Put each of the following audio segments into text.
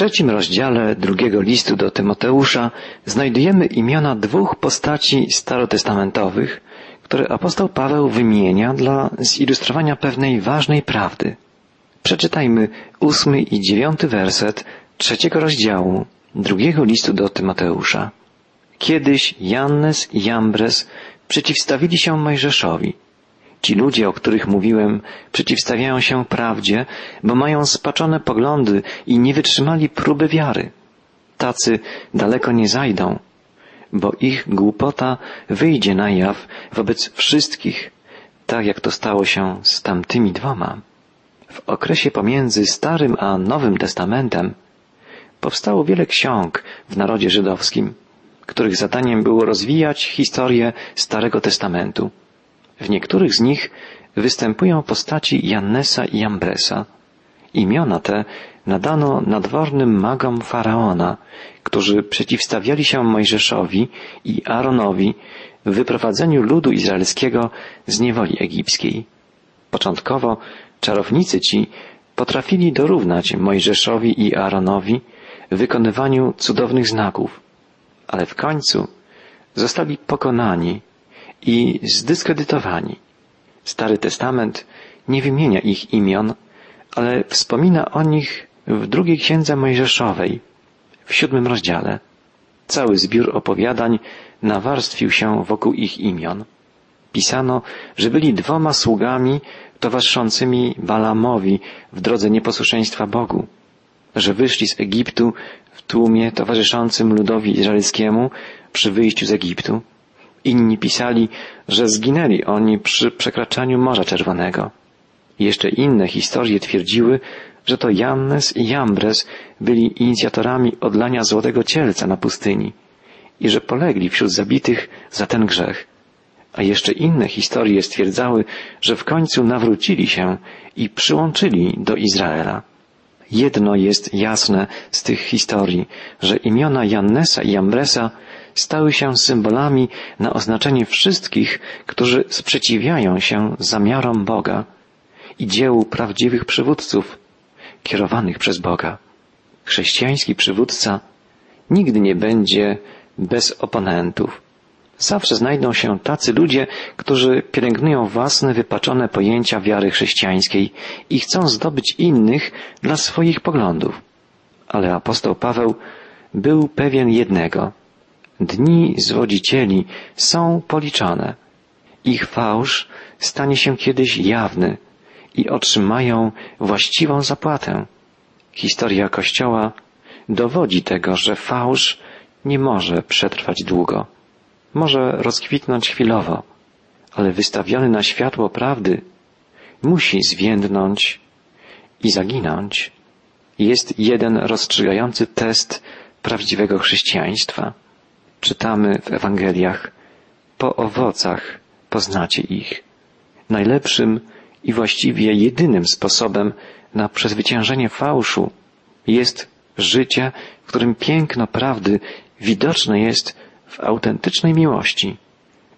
trzecim rozdziale drugiego listu do Tymoteusza znajdujemy imiona dwóch postaci starotestamentowych, które apostoł Paweł wymienia dla zilustrowania pewnej ważnej prawdy. Przeczytajmy ósmy i dziewiąty werset trzeciego rozdziału drugiego listu do Tymoteusza. Kiedyś Jannes i Jambres przeciwstawili się Mojżeszowi. Ci ludzie, o których mówiłem, przeciwstawiają się prawdzie, bo mają spaczone poglądy i nie wytrzymali próby wiary. Tacy daleko nie zajdą, bo ich głupota wyjdzie na jaw wobec wszystkich, tak jak to stało się z tamtymi dwoma. W okresie pomiędzy Starym a Nowym Testamentem powstało wiele ksiąg w narodzie żydowskim, których zadaniem było rozwijać historię Starego Testamentu. W niektórych z nich występują postaci Jannesa i Jambresa. Imiona te nadano nadwornym magom faraona, którzy przeciwstawiali się Mojżeszowi i Aaronowi w wyprowadzeniu ludu izraelskiego z niewoli egipskiej. Początkowo czarownicy ci potrafili dorównać Mojżeszowi i Aaronowi w wykonywaniu cudownych znaków, ale w końcu zostali pokonani i zdyskredytowani. Stary Testament nie wymienia ich imion, ale wspomina o nich w drugiej księdze Mojżeszowej, w siódmym rozdziale. Cały zbiór opowiadań nawarstwił się wokół ich imion. Pisano, że byli dwoma sługami towarzyszącymi Balamowi w drodze nieposłuszeństwa Bogu, że wyszli z Egiptu w tłumie towarzyszącym ludowi izraelskiemu przy wyjściu z Egiptu. Inni pisali, że zginęli oni przy przekraczaniu Morza Czerwonego. Jeszcze inne historie twierdziły, że to Jannes i Jambres byli inicjatorami odlania złotego cielca na pustyni i że polegli wśród zabitych za ten grzech. A jeszcze inne historie stwierdzały, że w końcu nawrócili się i przyłączyli do Izraela. Jedno jest jasne z tych historii, że imiona Jannesa i Jambresa stały się symbolami na oznaczenie wszystkich, którzy sprzeciwiają się zamiarom Boga i dziełu prawdziwych przywódców kierowanych przez Boga. Chrześcijański przywódca nigdy nie będzie bez oponentów. Zawsze znajdą się tacy ludzie, którzy pielęgnują własne wypaczone pojęcia wiary chrześcijańskiej i chcą zdobyć innych dla swoich poglądów. Ale apostoł Paweł był pewien jednego. Dni zwodzicieli są policzone. Ich fałsz stanie się kiedyś jawny i otrzymają właściwą zapłatę. Historia Kościoła dowodzi tego, że fałsz nie może przetrwać długo. Może rozkwitnąć chwilowo, ale wystawiony na światło prawdy musi zwiędnąć i zaginąć. Jest jeden rozstrzygający test prawdziwego chrześcijaństwa. Czytamy w Ewangeliach, po owocach poznacie ich. Najlepszym i właściwie jedynym sposobem na przezwyciężenie fałszu jest życie, w którym piękno prawdy widoczne jest w autentycznej miłości,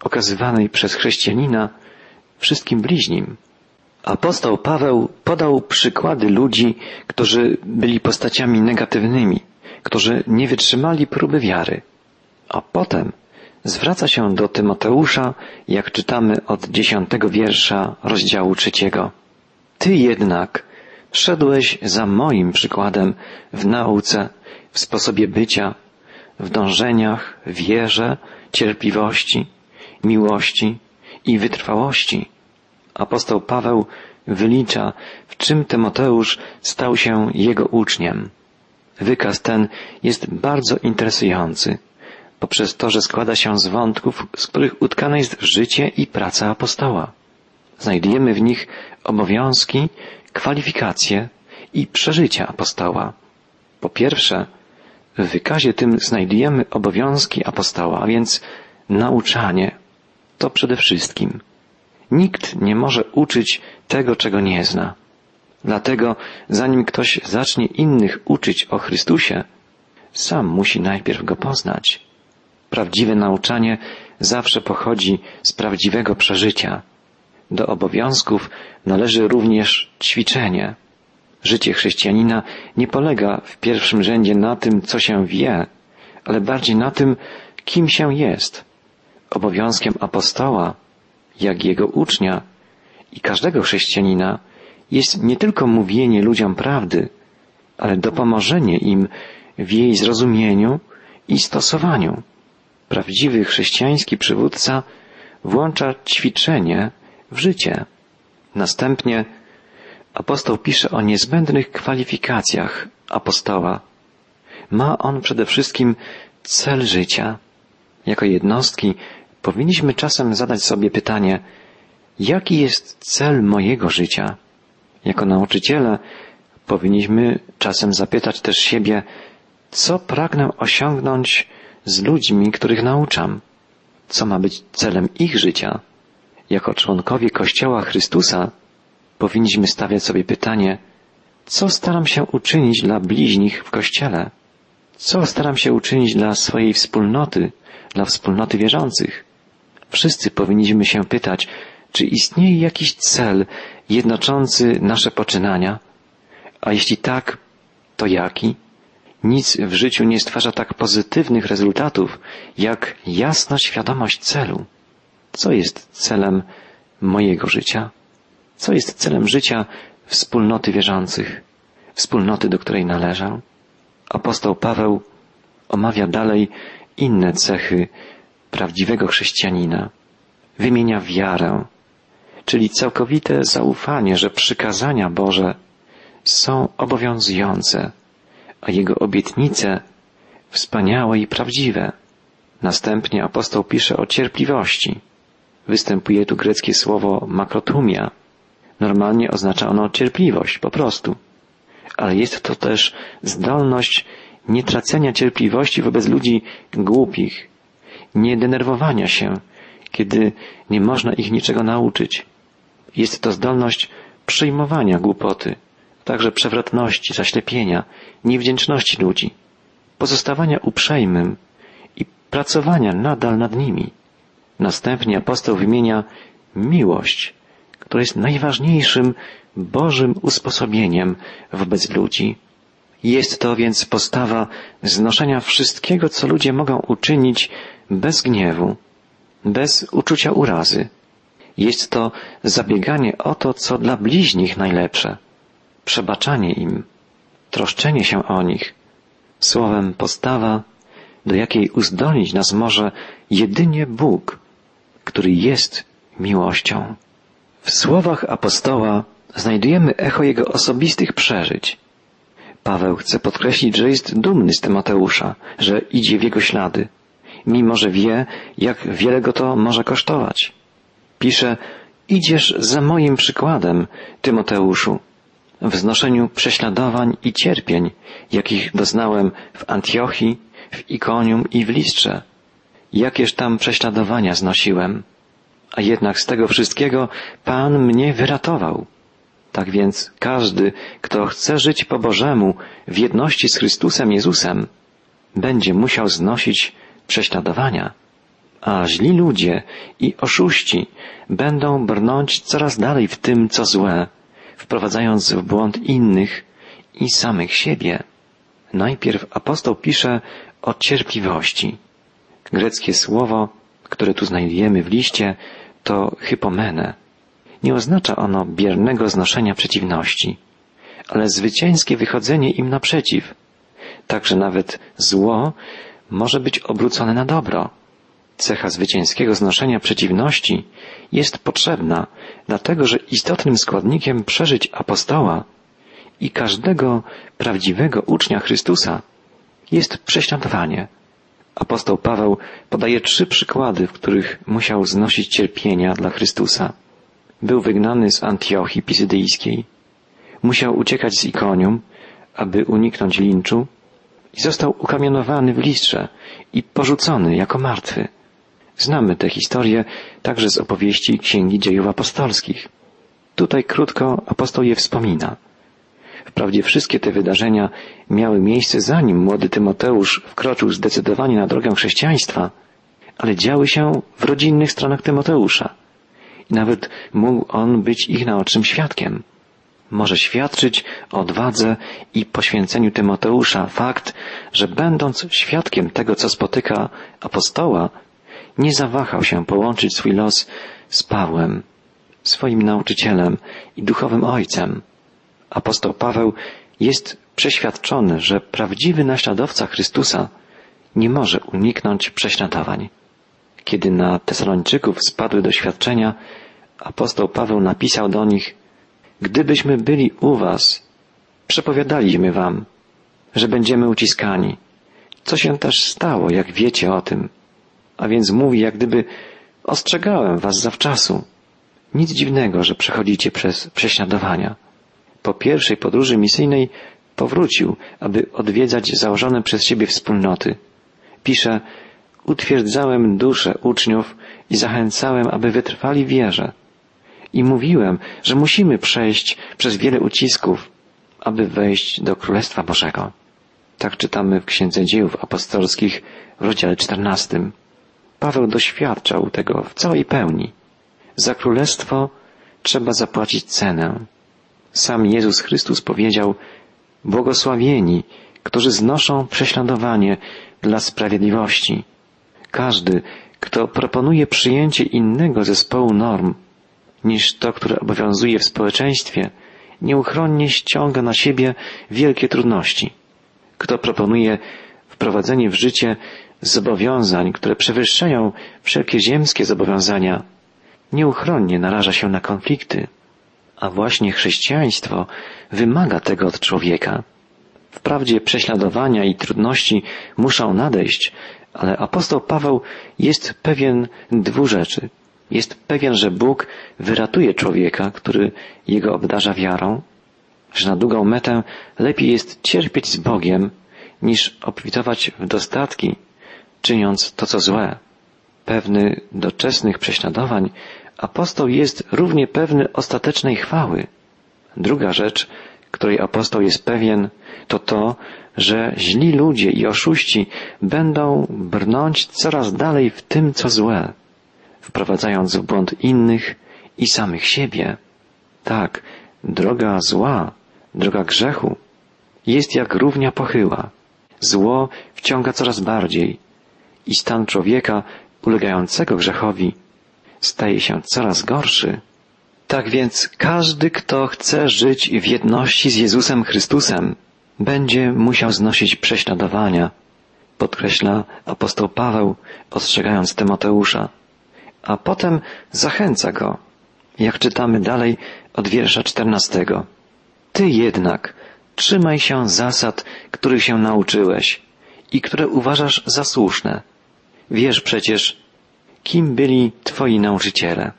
okazywanej przez chrześcijanina wszystkim bliźnim. Apostoł Paweł podał przykłady ludzi, którzy byli postaciami negatywnymi, którzy nie wytrzymali próby wiary. A potem zwraca się do Tymoteusza, jak czytamy od dziesiątego wiersza rozdziału trzeciego. Ty jednak szedłeś za moim przykładem w nauce, w sposobie bycia, w dążeniach, wierze, cierpliwości, miłości i wytrwałości. Apostoł Paweł wylicza, w czym Tymoteusz stał się jego uczniem. Wykaz ten jest bardzo interesujący poprzez to, że składa się z wątków, z których utkane jest życie i praca apostoła. Znajdujemy w nich obowiązki, kwalifikacje i przeżycia apostoła. Po pierwsze, w wykazie tym znajdujemy obowiązki apostoła, a więc nauczanie. To przede wszystkim. Nikt nie może uczyć tego, czego nie zna. Dlatego, zanim ktoś zacznie innych uczyć o Chrystusie, sam musi najpierw go poznać. Prawdziwe nauczanie zawsze pochodzi z prawdziwego przeżycia. Do obowiązków należy również ćwiczenie. Życie chrześcijanina nie polega w pierwszym rzędzie na tym, co się wie, ale bardziej na tym, kim się jest. Obowiązkiem apostoła, jak jego ucznia i każdego chrześcijanina jest nie tylko mówienie ludziom prawdy, ale dopomożenie im w jej zrozumieniu i stosowaniu. Prawdziwy chrześcijański przywódca włącza ćwiczenie w życie. Następnie apostoł pisze o niezbędnych kwalifikacjach apostoła. Ma on przede wszystkim cel życia. Jako jednostki powinniśmy czasem zadać sobie pytanie, jaki jest cel mojego życia? Jako nauczyciele powinniśmy czasem zapytać też siebie, co pragnę osiągnąć z ludźmi, których nauczam? Co ma być celem ich życia? Jako członkowie Kościoła Chrystusa powinniśmy stawiać sobie pytanie, co staram się uczynić dla bliźnich w Kościele? Co staram się uczynić dla swojej wspólnoty, dla wspólnoty wierzących? Wszyscy powinniśmy się pytać, czy istnieje jakiś cel jednoczący nasze poczynania? A jeśli tak, to jaki? Nic w życiu nie stwarza tak pozytywnych rezultatów, jak jasna świadomość celu. Co jest celem mojego życia? Co jest celem życia wspólnoty wierzących, wspólnoty, do której należę? Apostoł Paweł omawia dalej inne cechy prawdziwego chrześcijanina. Wymienia wiarę, czyli całkowite zaufanie, że przykazania Boże są obowiązujące, a Jego obietnice wspaniałe i prawdziwe. Następnie apostoł pisze o cierpliwości. Występuje tu greckie słowo makrotumia. Normalnie oznacza ono cierpliwość, po prostu. Ale jest to też zdolność nie tracenia cierpliwości wobec ludzi głupich, nie denerwowania się, kiedy nie można ich niczego nauczyć. Jest to zdolność przyjmowania głupoty, także przewrotności, zaślepienia, niewdzięczności ludzi, pozostawania uprzejmym i pracowania nadal nad nimi. Następnie apostoł wymienia miłość, która jest najważniejszym Bożym usposobieniem wobec ludzi. Jest to więc postawa znoszenia wszystkiego, co ludzie mogą uczynić bez gniewu, bez uczucia urazy. Jest to zabieganie o to, co dla bliźnich najlepsze, przebaczanie im, troszczenie się o nich, słowem postawa, do jakiej uzdolnić nas może jedynie Bóg, który jest miłością. W słowach apostoła znajdujemy echo jego osobistych przeżyć. Paweł chce podkreślić, że jest dumny z Tymoteusza, że idzie w jego ślady, mimo że wie, jak wiele go to może kosztować. Pisze, idziesz za moim przykładem, Tymoteuszu, w znoszeniu prześladowań i cierpień, jakich doznałem w Antiochii, w Ikonium i w Listrze. Jakież tam prześladowania znosiłem, a jednak z tego wszystkiego Pan mnie wyratował. Tak więc każdy, kto chce żyć po Bożemu w jedności z Chrystusem Jezusem, będzie musiał znosić prześladowania. A źli ludzie i oszuści będą brnąć coraz dalej w tym, co złe, wprowadzając w błąd innych i samych siebie. Najpierw apostoł pisze o cierpliwości. Greckie słowo, które tu znajdujemy w liście, to hypomene. Nie oznacza ono biernego znoszenia przeciwności, ale zwycięskie wychodzenie im naprzeciw. Także nawet zło może być obrócone na dobro. Cecha zwycięskiego znoszenia przeciwności jest potrzebna, dlatego że istotnym składnikiem przeżyć apostoła i każdego prawdziwego ucznia Chrystusa jest prześladowanie. Apostoł Paweł podaje trzy przykłady, w których musiał znosić cierpienia dla Chrystusa. Był wygnany z Antiochii Pisydyjskiej, musiał uciekać z Ikonium, aby uniknąć linczu i został ukamienowany w listrze i porzucony jako martwy. Znamy tę historię także z opowieści Księgi Dziejów Apostolskich. Tutaj krótko apostoł je wspomina. Wprawdzie wszystkie te wydarzenia miały miejsce zanim młody Tymoteusz wkroczył zdecydowanie na drogę chrześcijaństwa, ale działy się w rodzinnych stronach Tymoteusza. I nawet mógł on być ich naocznym świadkiem. Może świadczyć o odwadze i poświęceniu Tymoteusza fakt, że będąc świadkiem tego, co spotyka apostoła, nie zawahał się połączyć swój los z Pawłem, swoim nauczycielem i duchowym ojcem. Apostoł Paweł jest przeświadczony, że prawdziwy naśladowca Chrystusa nie może uniknąć prześladowań. Kiedy na Tesalończyków spadły doświadczenia, apostoł Paweł napisał do nich, gdybyśmy byli u was, przepowiadaliśmy wam, że będziemy uciskani, co się też stało, jak wiecie o tym. A więc mówi, jak gdyby ostrzegałem was zawczasu. Nic dziwnego, że przechodzicie przez prześladowania. Po pierwszej podróży misyjnej powrócił, aby odwiedzać założone przez siebie wspólnoty. Pisze, utwierdzałem duszę uczniów i zachęcałem, aby wytrwali wierze. I mówiłem, że musimy przejść przez wiele ucisków, aby wejść do Królestwa Bożego. Tak czytamy w Księdze Dziejów Apostolskich w rozdziale 14. Paweł doświadczał tego w całej pełni. Za królestwo trzeba zapłacić cenę. Sam Jezus Chrystus powiedział, błogosławieni, którzy znoszą prześladowanie dla sprawiedliwości. Każdy, kto proponuje przyjęcie innego zespołu norm niż to, które obowiązuje w społeczeństwie, nieuchronnie ściąga na siebie wielkie trudności. Kto proponuje wprowadzenie w życie zobowiązań, które przewyższają wszelkie ziemskie zobowiązania, nieuchronnie naraża się na konflikty. A właśnie chrześcijaństwo wymaga tego od człowieka. Wprawdzie prześladowania i trudności muszą nadejść, ale apostoł Paweł jest pewien dwóch rzeczy. Jest pewien, że Bóg wyratuje człowieka, który jego obdarza wiarą, że na długą metę lepiej jest cierpieć z Bogiem, niż obfitować w dostatki, czyniąc to, co złe. Pewny doczesnych prześladowań, apostoł jest równie pewny ostatecznej chwały. Druga rzecz, której apostoł jest pewien, to to, że źli ludzie i oszuści będą brnąć coraz dalej w tym, co złe, wprowadzając w błąd innych i samych siebie. Tak, droga zła, droga grzechu jest jak równia pochyła. Zło wciąga coraz bardziej i stan człowieka ulegającego grzechowi staje się coraz gorszy. Tak więc każdy, kto chce żyć w jedności z Jezusem Chrystusem, będzie musiał znosić prześladowania, podkreśla apostoł Paweł, ostrzegając Tymoteusza, a potem zachęca go, jak czytamy dalej od wiersza czternastego. Ty jednak trzymaj się zasad, których się nauczyłeś i które uważasz za słuszne. Wiesz przecież, kim byli twoi nauczyciele.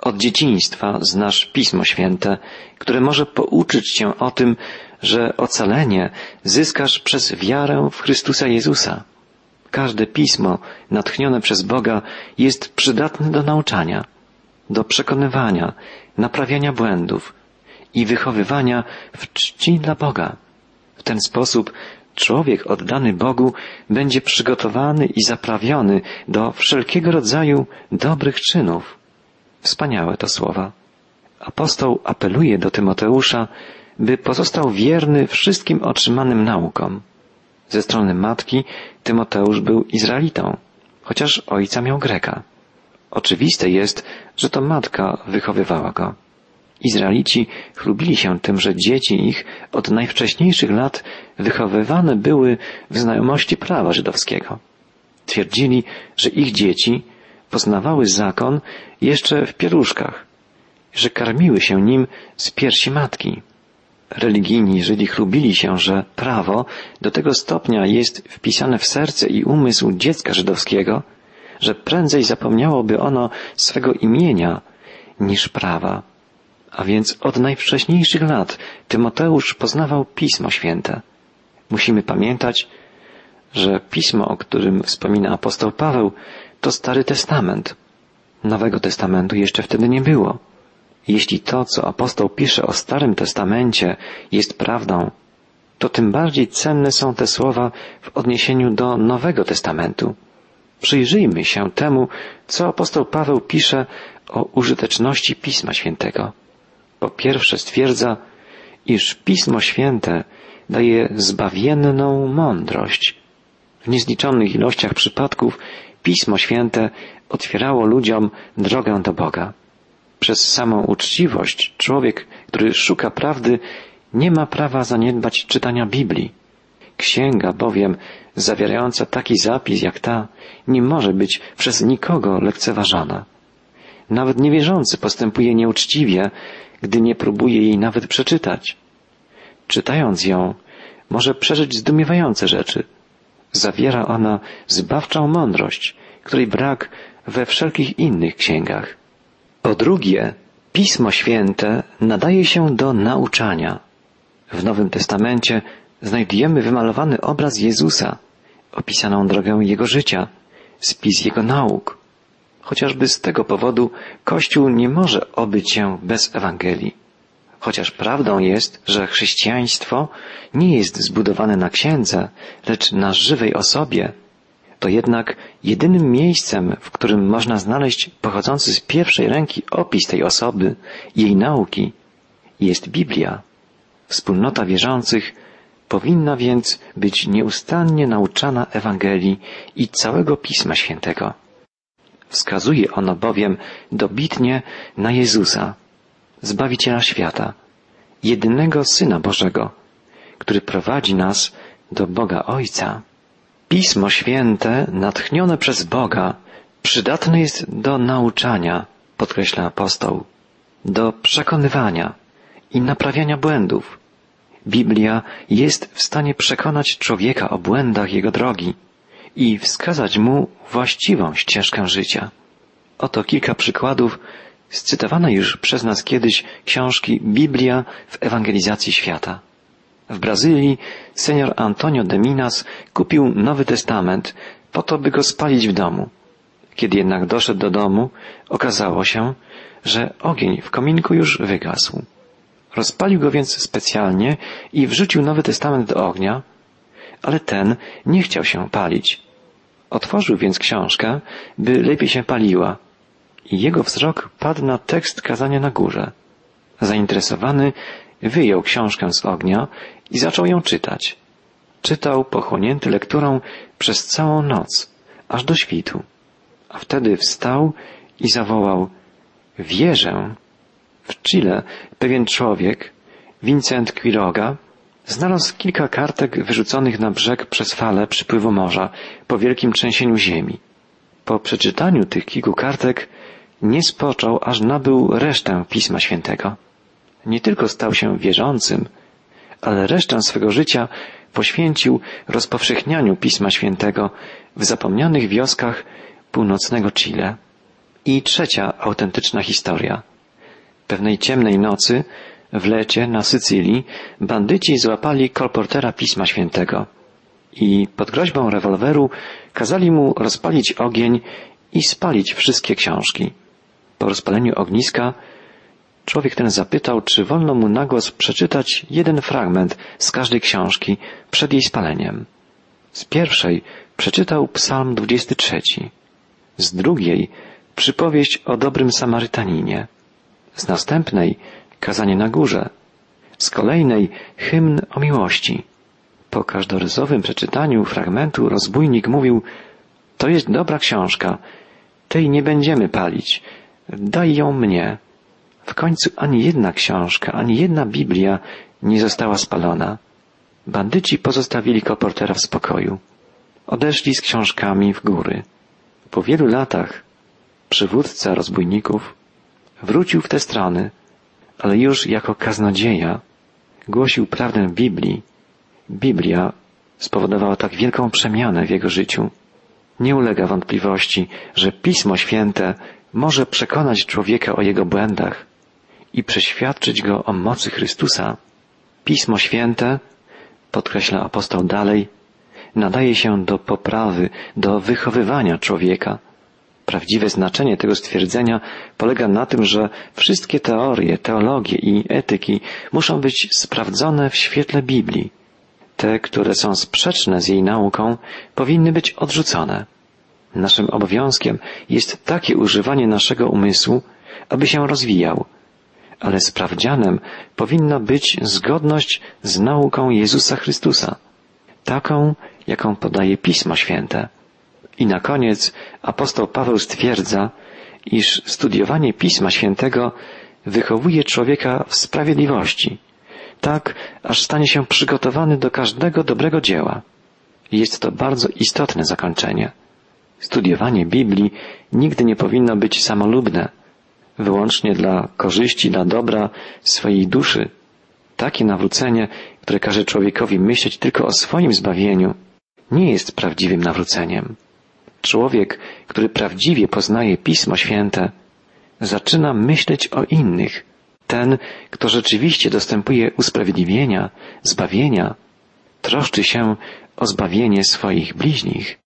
Od dzieciństwa znasz Pismo Święte, które może pouczyć cię o tym, że ocalenie zyskasz przez wiarę w Chrystusa Jezusa. Każde pismo natchnione przez Boga jest przydatne do nauczania, do przekonywania, naprawiania błędów i wychowywania w czci dla Boga. W ten sposób człowiek oddany Bogu będzie przygotowany i zaprawiony do wszelkiego rodzaju dobrych czynów. Wspaniałe to słowa. Apostoł apeluje do Tymoteusza, by pozostał wierny wszystkim otrzymanym naukom. Ze strony matki Tymoteusz był Izraelitą, chociaż ojca miał Greka. Oczywiste jest, że to matka wychowywała go. Izraelici chlubili się tym, że dzieci ich od najwcześniejszych lat wychowywane były w znajomości prawa żydowskiego. Twierdzili, że ich dzieci poznawały zakon jeszcze w pieruszkach, że karmiły się nim z piersi matki. Religijni Żydzi chlubili się, że prawo do tego stopnia jest wpisane w serce i umysł dziecka żydowskiego, że prędzej zapomniałoby ono swego imienia niż prawa. A więc od najwcześniejszych lat Tymoteusz poznawał Pismo Święte. Musimy pamiętać, że pismo, o którym wspomina apostoł Paweł, to Stary Testament. Nowego Testamentu jeszcze wtedy nie było. Jeśli to, co apostoł pisze o Starym Testamencie, jest prawdą, to tym bardziej cenne są te słowa w odniesieniu do Nowego Testamentu. Przyjrzyjmy się temu, co apostoł Paweł pisze o użyteczności Pisma Świętego. Po pierwsze stwierdza, iż Pismo Święte daje zbawienną mądrość. W niezliczonych ilościach przypadków Pismo Święte otwierało ludziom drogę do Boga. Przez samą uczciwość człowiek, który szuka prawdy, nie ma prawa zaniedbać czytania Biblii. Księga bowiem zawierająca taki zapis jak ta nie może być przez nikogo lekceważana. Nawet niewierzący postępuje nieuczciwie, gdy nie próbuje jej nawet przeczytać. Czytając ją, może przeżyć zdumiewające rzeczy. Zawiera ona zbawczą mądrość, której brak we wszelkich innych księgach. Po drugie, Pismo Święte nadaje się do nauczania. W Nowym Testamencie znajdujemy wymalowany obraz Jezusa, opisaną drogę Jego życia, spis Jego nauk. Chociażby z tego powodu Kościół nie może obyć się bez Ewangelii. Chociaż prawdą jest, że chrześcijaństwo nie jest zbudowane na księdze, lecz na żywej osobie, to jednak jedynym miejscem, w którym można znaleźć pochodzący z pierwszej ręki opis tej osoby jej nauki, jest Biblia. Wspólnota wierzących powinna więc być nieustannie nauczana Ewangelii i całego Pisma Świętego. Wskazuje ono bowiem dobitnie na Jezusa, Zbawiciela świata, jedynego Syna Bożego, który prowadzi nas do Boga Ojca. Pismo Święte, natchnione przez Boga, przydatne jest do nauczania, podkreśla apostoł, do przekonywania i naprawiania błędów. Biblia jest w stanie przekonać człowieka o błędach jego drogi i wskazać mu właściwą ścieżkę życia. Oto kilka przykładów z cytowanej już przez nas kiedyś książki Biblia w ewangelizacji świata. W Brazylii senior Antonio de Minas kupił Nowy Testament po to, by go spalić w domu. Kiedy jednak doszedł do domu, okazało się, że ogień w kominku już wygasł. Rozpalił go więc specjalnie i wrzucił Nowy Testament do ognia, ale ten nie chciał się palić. Otworzył więc książkę, by lepiej się paliła i jego wzrok padł na tekst kazania na górze. Zainteresowany wyjął książkę z ognia i zaczął ją czytać. Czytał pochłonięty lekturą przez całą noc, aż do świtu. A wtedy wstał i zawołał Wierzę. W Chile pewien człowiek, Vincent Quiroga, znalazł kilka kartek wyrzuconych na brzeg przez fale przypływu morza po wielkim trzęsieniu ziemi. Po przeczytaniu tych kilku kartek nie spoczął, aż nabył resztę Pisma Świętego. Nie tylko stał się wierzącym, ale resztę swego życia poświęcił rozpowszechnianiu Pisma Świętego w zapomnianych wioskach północnego Chile. I trzecia autentyczna historia. Pewnej ciemnej nocy w lecie na Sycylii bandyci złapali kolportera Pisma Świętego i pod groźbą rewolweru kazali mu rozpalić ogień i spalić wszystkie książki. Po rozpaleniu ogniska człowiek ten zapytał, czy wolno mu na głos przeczytać jeden fragment z każdej książki przed jej spaleniem. Z pierwszej przeczytał Psalm 23, z drugiej przypowieść o dobrym Samarytaninie, z następnej kazanie na górze, z kolejnej hymn o miłości. Po każdorazowym przeczytaniu fragmentu rozbójnik mówił, to jest dobra książka, tej nie będziemy palić, daj ją mnie. W końcu ani jedna książka, ani jedna Biblia nie została spalona. Bandyci pozostawili koportera w spokoju. Odeszli z książkami w góry. Po wielu latach przywódca rozbójników wrócił w te strony, ale już jako kaznodzieja głosił prawdę Biblii. Biblia spowodowała tak wielką przemianę w jego życiu. Nie ulega wątpliwości, że Pismo Święte może przekonać człowieka o jego błędach i przeświadczyć go o mocy Chrystusa. Pismo Święte, podkreśla apostoł dalej, nadaje się do poprawy, do wychowywania człowieka. Prawdziwe znaczenie tego stwierdzenia polega na tym, że wszystkie teorie, teologie i etyki muszą być sprawdzone w świetle Biblii. Te, które są sprzeczne z jej nauką, powinny być odrzucone. Naszym obowiązkiem jest takie używanie naszego umysłu, aby się rozwijał, ale sprawdzianem powinna być zgodność z nauką Jezusa Chrystusa, taką, jaką podaje Pismo Święte. I na koniec apostoł Paweł stwierdza, iż studiowanie Pisma Świętego wychowuje człowieka w sprawiedliwości, tak aż stanie się przygotowany do każdego dobrego dzieła. Jest to bardzo istotne zakończenie. Studiowanie Biblii nigdy nie powinno być samolubne, wyłącznie dla korzyści, dla dobra swojej duszy. Takie nawrócenie, które każe człowiekowi myśleć tylko o swoim zbawieniu, nie jest prawdziwym nawróceniem. Człowiek, który prawdziwie poznaje Pismo Święte, zaczyna myśleć o innych. Ten, kto rzeczywiście dostępuje usprawiedliwienia, zbawienia, troszczy się o zbawienie swoich bliźnich.